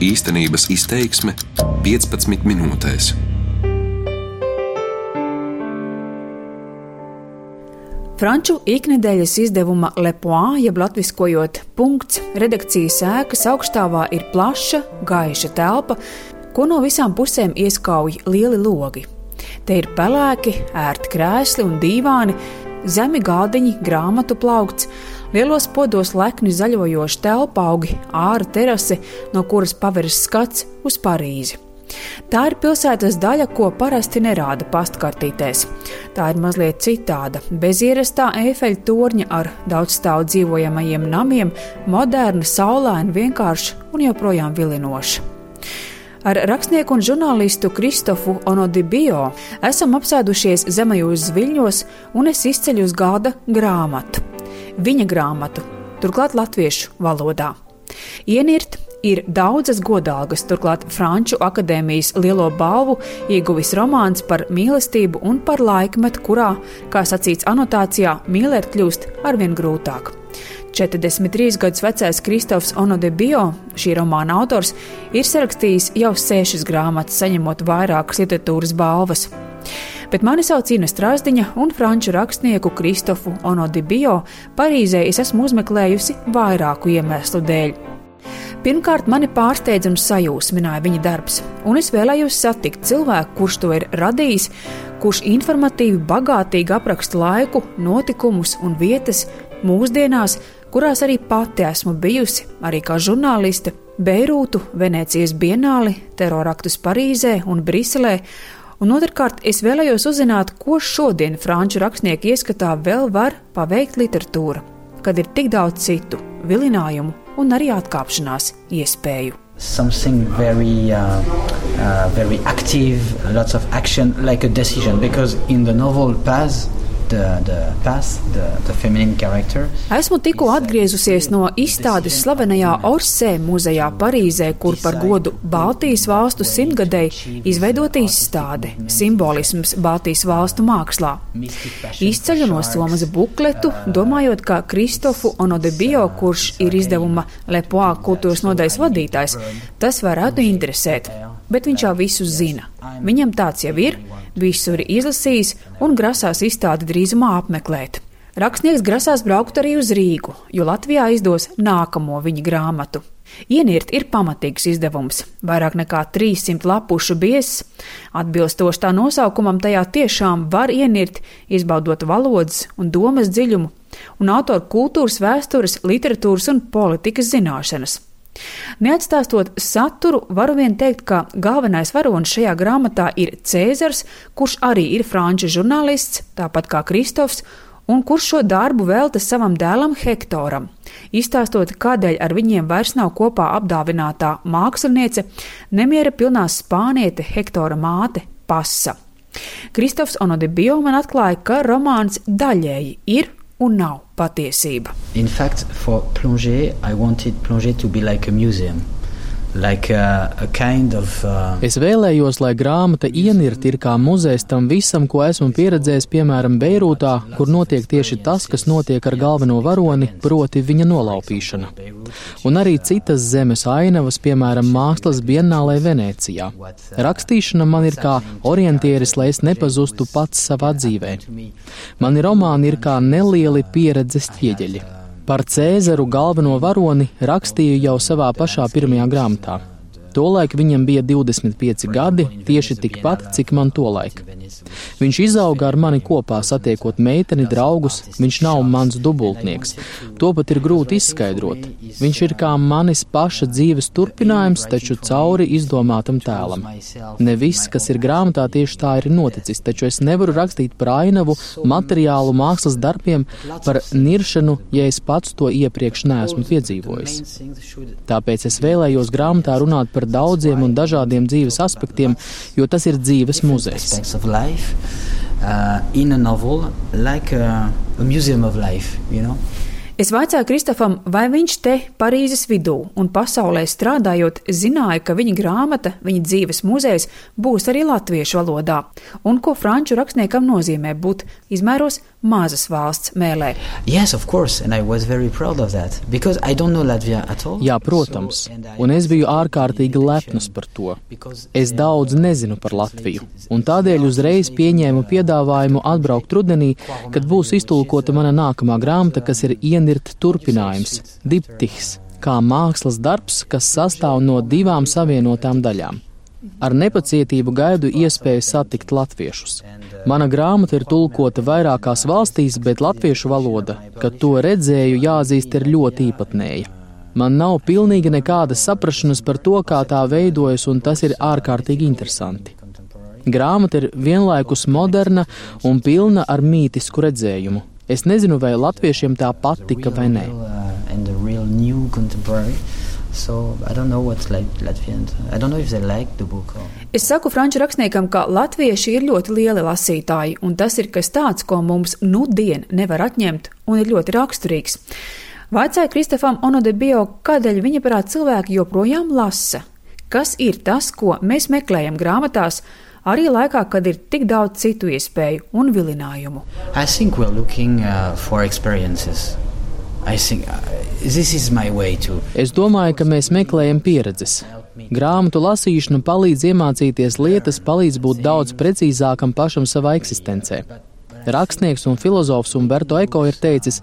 Īstenības izteiksme 15 minūtēs. Franču iknedēļas izdevuma Lepoā, jeb latviskojot punkts, redakcijas ēkas augstāvā ir plaša, gaiša telpa, ko no visām pusēm ieskauj lieli logi. Te ir pelēki, ērti krēsli un dīvāni, zemi gādiņi, grāmatu plaukts, Lielos podos lekni zaļojoši telpaugi, ārā terase, no kuras paveras skats uz Parīzi. Tā ir pilsētas daļa, ko parasti nerāda pastkartītēs. Tā ir mazliet citāda, bez ierastā efeļu torņa ar daudzstāvu dzīvojamajiem namiem, moderna, saulaina, vienkārša un joprojām vilinoša. Ar rakstnieku un žurnālistu Kristofu Onodibio esam apsēdušies zemajos zviļņos, un es izceļu uz gada grāmatu viņa grāmatu, turklāt latviešu valodā. Ienirt ir daudzas godalgas, turklāt Franču akadēmijas lielo balvu ieguvis romāns par mīlestību un par laikmetu, kurā, kā sacīts anotācijā, mīlēt kļūst arvien grūtāk. 43 gadus vecais Kristofs Onodebio, šī romāna autors, ir sarakstījis jau sešas grāmatas, saņemot vairākas literatūras balvas bet mani sauc Ina Strāzdiņa un franču rakstnieku Kristofu Onodibio Parīzē es esmu uzmeklējusi vairāku iemeslu dēļ. Pirmkārt, mani pārsteidz un sajūsmināja viņa darbs, un es vēlējos satikt cilvēku, kurš to ir radījis, kurš informatīvi, bagātīgi apraksta laiku, notikumus un vietas mūsdienās, kurās arī pati esmu bijusi, arī kā žurnāliste, Beirūtu, Venecijas Bienāli, teroraktus Parīzē un Briselē, Un otrkārt, es vēlējos uzzināt, ko šodien franču rakstnieku ieskatā vēl var paveikt literatūra, kad ir tik daudz citu vilinājumu un arī atkāpšanās iespēju. Something very, uh, uh, very active, lots of action, like a decision. Because in the novel Paz, Esmu tikko atgriezusies no izstādes slavenajā Orsē muzejā Parīzē, kur par godu Baltijas valstu simtgadēji izveidota izstāde - simbolisms Baltijas valstu mākslā. Izceļu no somas bukletu, domājot, ka Kristofu Onodebio, kurš ir izdevuma Lepoā kultūras nodaļas vadītājs, tas varētu interesēt, bet viņš jau visu zina. Viņam tāds jau ir Visu ir izlasījis un grasās izstādi drīzumā apmeklēt. Rakstnieks grasās braukt arī uz Rīgu, jo Latvijā izdos nākamo viņa grāmatu. Ienirt ir pamatīgs izdevums, vairāk nekā 300 lapušu biezs. Atbilstoši tā nosaukumam, tajā tiešām var ienirt, izbaudot valodas un domas dziļumu, un autoru kultūras, vēstures, literatūras un politikas zināšanas. Neatstāstot saturu, varu vien teikt, ka galvenais varonis šajā grāmatā ir Cēzars, kurš arī ir franču žurnālists, tāpat kā Kristofs, un kurš šo darbu velta savam dēlam Hektoram, izstāstot, kādēļ ar viņiem vairs nav kopā apdāvinātā māksliniece, nemiera pilnā spāniete Hektora māte Pasa. Kristofs Onodebio man atklāja, ka romāns daļēji ir un nav patiesība. In fact, for Plongé, I wanted Plongé to be like a museum. Like a, a kind of, uh... Es vēlējos, lai grāmata ienirt ir kā muzejs tam visam, ko esmu pieredzējis, piemēram, Beirūtā, kur notiek tieši tas, kas notiek ar galveno varoni, proti viņa nolaupīšana. Un arī citas zemes ainavas, piemēram, mākslas biennālē Venecijā. Rakstīšana man ir kā orientieris, lai es nepazustu pats savā dzīvē. Mani romāni ir kā nelieli pieredzes ķieģeļi. Par Cēzaru galveno varoni rakstīju jau savā pašā pirmajā grāmatā. Tolaik viņam bija 25 gadi, tieši tikpat, cik man tolaik. Viņš izauga ar mani kopā, satiekot meiteni, draugus. Viņš nav mans dubultnieks. To pat ir grūti izskaidrot. Viņš ir kā manis paša dzīves turpinājums, taču cauri izdomātam tēlam. Ne viss, kas ir grāmatā, tieši tā ir noticis, taču es nevaru rakstīt par ainavu, materiālu, mākslas darbiem, par niršanu, ja es pats to iepriekš neesmu piedzīvojis. Tāpēc es vēlējos grāmatā runāt par daudziem un dažādiem dzīves aspektiem, jo tas ir dzīves muzejs. Uh, like a, a life, you know? Es vaicāju Kristofam, vai viņš te Parīzes vidū un pasaulē strādājot, zināja, ka viņa grāmata, viņa dzīves muzejs būs arī latviešu valodā, un ko franču rakstniekam nozīmē būt izmēros mazas valsts mēlē. Yes, of course, and I was very proud of that because I don't know Latvia at all. Jā, protams, un es biju ārkārtīgi lepns par to. Es daudz nezinu par Latviju, un tādēļ uzreiz pieņēmu piedāvājumu atbraukt rudenī, kad būs iztulkota mana nākamā grāmata, kas ir ienirt turpinājums - diptihs, kā mākslas darbs, kas sastāv no divām savienotām daļām. Ar nepacietību gaidu iespēju satikt latviešus. Mana grāmata ir tulkota vairākās valstīs, bet latviešu valoda, kad to redzēju, jāzīst, ir ļoti īpatnēja. Man nav pilnīgi nekādas saprašanas par to, kā tā veidojas, un tas ir ārkārtīgi interesanti. Grāmata ir vienlaikus moderna un pilna ar mītisku redzējumu. Es nezinu, vai latviešiem tā patika vai nē. So I don't know what's like Latvians. I don't know if they like the book. Or... Es saku franču rakstniekam, ka latvieši ir ļoti lieli lasītāji, un tas ir kas tāds, ko mums nu dien nevar atņemt, un ir ļoti raksturīgs. Vaicāja Kristofam Onodebio, kādēļ viņa prāt cilvēki joprojām lasa. Kas ir tas, ko mēs meklējam grāmatās, arī laikā, kad ir tik daudz citu iespēju un vilinājumu? I think we're looking uh, for experiences. Uh, es domāju, ka mēs meklējam pieredzes. Grāmatu lasīšana palīdz iemācīties lietas, palīdz būt daudz precīzākam pašam savā eksistencē. Rakstnieks un filozofs Umberto Eko ir teicis,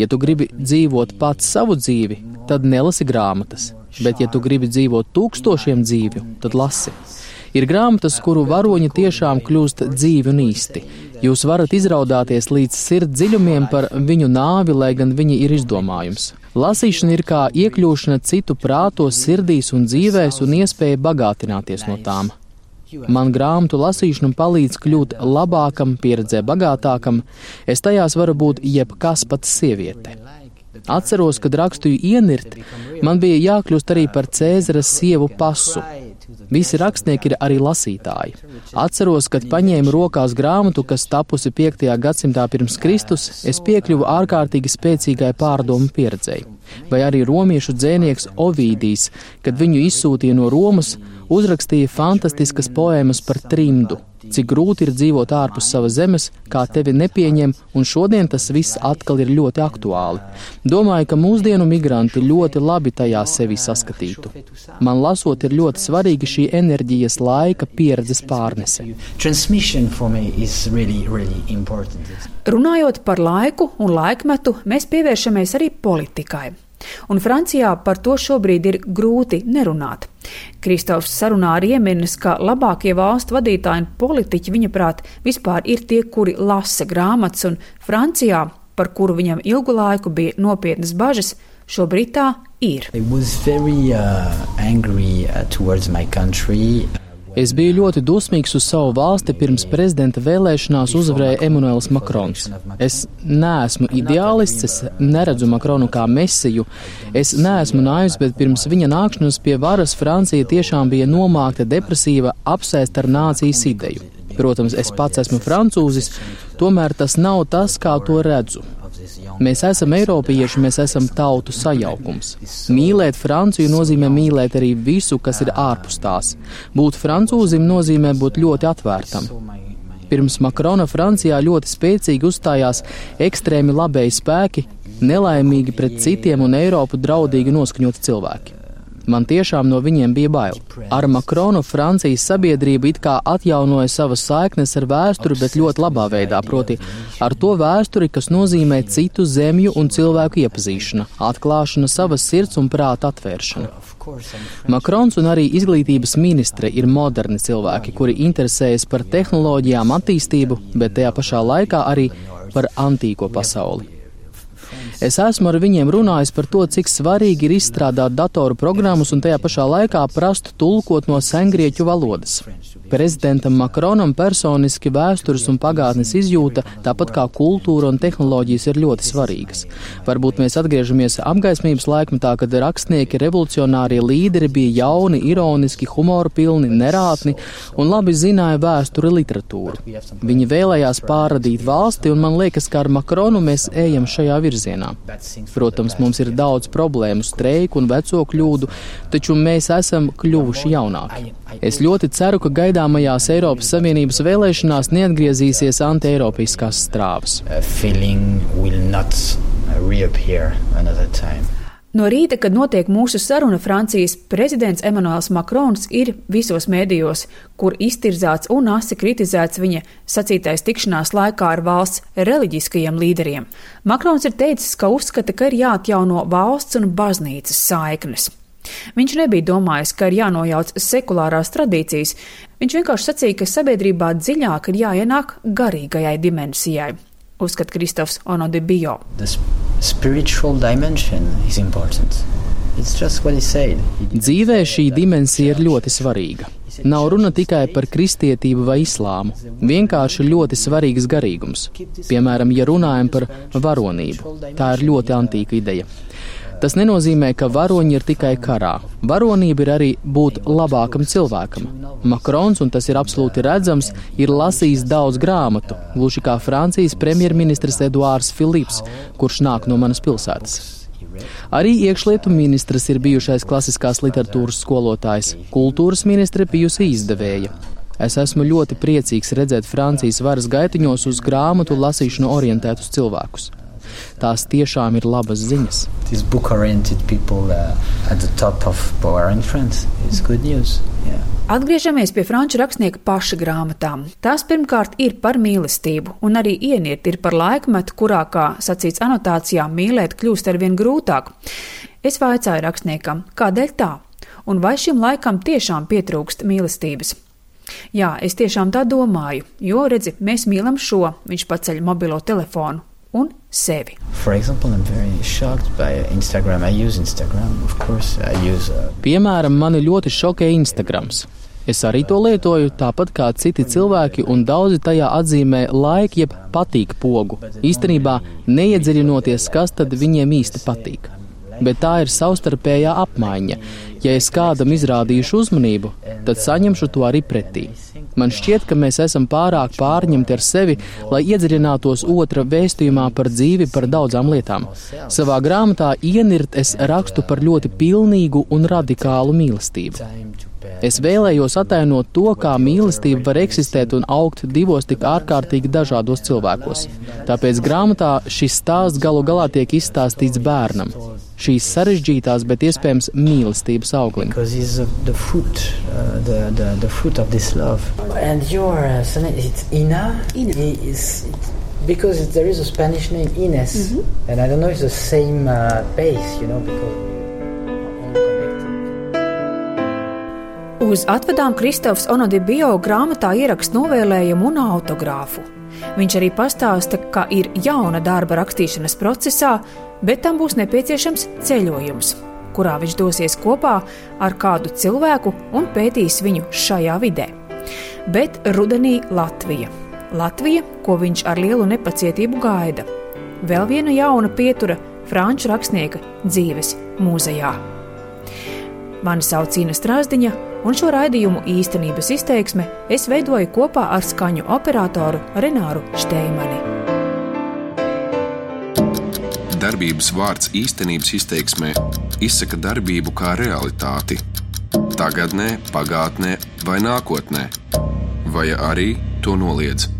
ja tu gribi dzīvot pats savu dzīvi, tad nelasi grāmatas, bet ja tu gribi dzīvot tūkstošiem dzīvju, tad lasi. Ir grāmatas, kuru varoņi tiešām kļūst dzīvi un īsti. Jūs varat izraudāties līdz sirds dziļumiem par viņu nāvi, lai gan viņi ir izdomājums. Lasīšana ir kā iekļūšana citu prātos, sirdīs un dzīvēs un iespēja bagātināties no tām. Man grāmatu lasīšana palīdz kļūt labākam, pieredzē bagātākam, es tajās varu būt jebkas pat sieviete. Atceros, kad rakstīju ienirt, man bija jākļūst arī par Cēzaras sievu pasu. Visi rakstnieki ir arī lasītāji. Atceros, kad paņēmu rokās grāmatu, kas tapusi 5. gadsimtā pirms Kristus, es piekļuvu ārkārtīgi spēcīgai pārdomu pieredzei. Vai arī romiešu dzēnieks Ovīdijs, kad viņu izsūtīja no Romas, uzrakstīja fantastiskas poēmas par trimdu, cik grūti ir dzīvot ārpus savas zemes, kā tevi nepieņem, un šodien tas viss atkal ir ļoti aktuāli. Domāju, ka mūsdienu migranti ļoti labi tajā sevi saskatītu. Man lasot, ir ļoti svarīga šī enerģijas laika pieredzes pārnese. Really, really Runājot par laiku un laikmetu, mēs pievēršamies arī politikai. Un Francijā par to šobrīd ir grūti nerunāt. Kristofs sarunā ar ieminas, ka labākie valstu vadītāji un politiķi, viņa prāt, vispār ir tie, kuri lasa grāmatas, un Francijā, par kuru viņam ilgu laiku bija nopietnas bažas, šobrīd tā ir. Es biju ļoti dusmīgs uz savu valsti pirms prezidenta vēlēšanās uzvarēja Emanuels Makrons. Es neesmu ideālists, es neredzu Makronu kā mesiju, es neesmu naivs, bet pirms viņa nākšanas pie varas Francija tiešām bija nomākta depresīva apsēst ar nācijas ideju. Protams, es pats esmu francūzis, tomēr tas nav tas, kā to redzu. Mēs esam eiropieši, mēs esam tautu sajaukums. Mīlēt Franciju nozīmē mīlēt arī visu, kas ir ārpus tās. Būt francūzim nozīmē būt ļoti atvērtam. Pirms Makrona Francijā ļoti spēcīgi uzstājās ekstrēmi labēji spēki, nelaimīgi pret citiem un Eiropu draudīgi noskaņoti cilvēki. Man tiešām no viņiem bija bail. Ar Makronu Francijas sabiedrība it kā atjaunoja savas saiknes ar vēsturi, bet ļoti labā veidā, proti ar to vēsturi, kas nozīmē citu zemju un cilvēku iepazīšana, atklāšana, savas sirds un prāta atvēršana. Makrons un arī izglītības ministre ir moderni cilvēki, kuri interesējas par tehnoloģijām, attīstību, bet tajā pašā laikā arī par antīko pasauli. Es esmu ar viņiem runājis par to, cik svarīgi ir izstrādāt datoru programmas un tajā pašā laikā prast tulkot no sengrieķu valodas. Prezidentam Makronam personiski vēstures un pagātnes izjūta, tāpat kā kultūra un tehnoloģijas, ir ļoti svarīgas. Varbūt mēs atgriežamies apgaismības laikmetā, kad rakstnieki, revolucionārie līderi bija jauni, ironiski, humoru pilni, nerātni un labi zināja vēsturi literatūru. Viņi vēlējās pārradīt valsti, un man liekas, ka ar Makronu mēs ejam šajā virzienā. Protams, mums ir daudz problēmu, streiku un veco kļūdu, taču mēs esam kļuvuši jaunāki. Es ļoti ceru, ka gaidām gaidāmajās Eiropas Savienības vēlēšanās neatgriezīsies anti-eiropiskās strāvas. No rīta, kad notiek mūsu saruna, Francijas prezidents Emmanuels Makrons ir visos mēdījos, kur iztirzāts un asi kritizēts viņa sacītais tikšanās laikā ar valsts reliģiskajiem līderiem. Makrons ir teicis, ka uzskata, ka ir jāatjauno valsts un baznīcas saiknes. Viņš nebija domājis, ka ir jānojauc sekulārās tradīcijas. Viņš vienkārši sacīja, ka sabiedrībā dziļāk ir jāienāk garīgajai dimensijai uzskata Kristofs Onodibio. Dzīvē šī dimensija ir ļoti svarīga. Nav runa tikai par kristietību vai islāmu. Vienkārši ļoti svarīgs garīgums. Piemēram, ja runājam par varonību, tā ir ļoti antīka ideja. Tas nenozīmē, ka varoņi ir tikai karā. Varonība ir arī būt labākam cilvēkam. Makrons, un tas ir absolūti redzams, ir lasījis daudz grāmatu, gluži kā Francijas premjerministrs Eduārs Filips, kurš nāk no manas pilsētas. Arī iekšlietu ministrs ir bijušais klasiskās literatūras skolotājs, kultūras ministre bijusi izdevēja. Es esmu ļoti priecīgs redzēt Francijas varas gaitiņos uz grāmatu lasīšanu orientētus cilvēkus. Tās tiešām ir labas ziņas. People, uh, yeah. Atgriežamies pie franču rakstnieka paša grāmatām. Tās pirmkārt ir par mīlestību, un arī ieniet ir par laikmetu, kurā, kā sacīts anotācijā, mīlēt kļūst arvien grūtāk. Es vaicāju rakstniekam, kādēļ tā, un vai šim laikam tiešām pietrūkst mīlestības. Jā, es tiešām tā domāju, jo, redzi, mēs mīlam šo, viņš paceļ mobilo telefonu, un sevi. Example, Instagram. Instagram. Use, uh... Piemēram, mani ļoti šokē Instagrams. Es arī to lietoju, tāpat kā citi cilvēki, un daudzi tajā atzīmē laika, jeb patīk pogu. Īstenībā neiedziļinoties, kas tad viņiem īsti patīk. Bet tā ir savstarpējā apmaiņa. Ja es kādam izrādīšu uzmanību, tad saņemšu to arī pretī. Man šķiet, ka mēs esam pārāk pārņemti ar sevi, lai iedziļinātos otra vēstījumā par dzīvi, par daudzām lietām. Savā grāmatā ienirt es rakstu par ļoti pilnīgu un radikālu mīlestību. Es vēlējos attēlot to, kā mīlestība var eksistēt un augt divos tik ārkārtīgi dažādos cilvēkos. Tāpēc grāmatā šis stāsts galu galā tiek izstāstīts bērnam šīs sarežģītās, bet iespējams mīlestības auglim. Because there is a Spanish name Ines, mm -hmm. and I don't know if it's the same uh, base, you know, because. Uz atvedām Kristofs Onodibio grāmatā ierakst novēlējumu un autogrāfu. Viņš arī pastāsta, ka ir jauna darba rakstīšanas procesā, bet tam būs nepieciešams ceļojums, kurā viņš dosies kopā ar kādu cilvēku un pētīs viņu šajā vidē. Bet rudenī Latvija. Latvija, ko viņš ar lielu nepacietību gaida. Vēl viena jauna pietura franču rakstnieka dzīves mūzejā. Mani sauc Inna Strasdiņa, un šo raidījumu īstenības izteiksme es veidoju kopā ar skaņu operatoru Renāru Šteimani. Darbības vārds īstenības izteiksmē izsaka darbību kā realitāti - tagadnē, pagātnē vai nākotnē, vai arī to noliedz.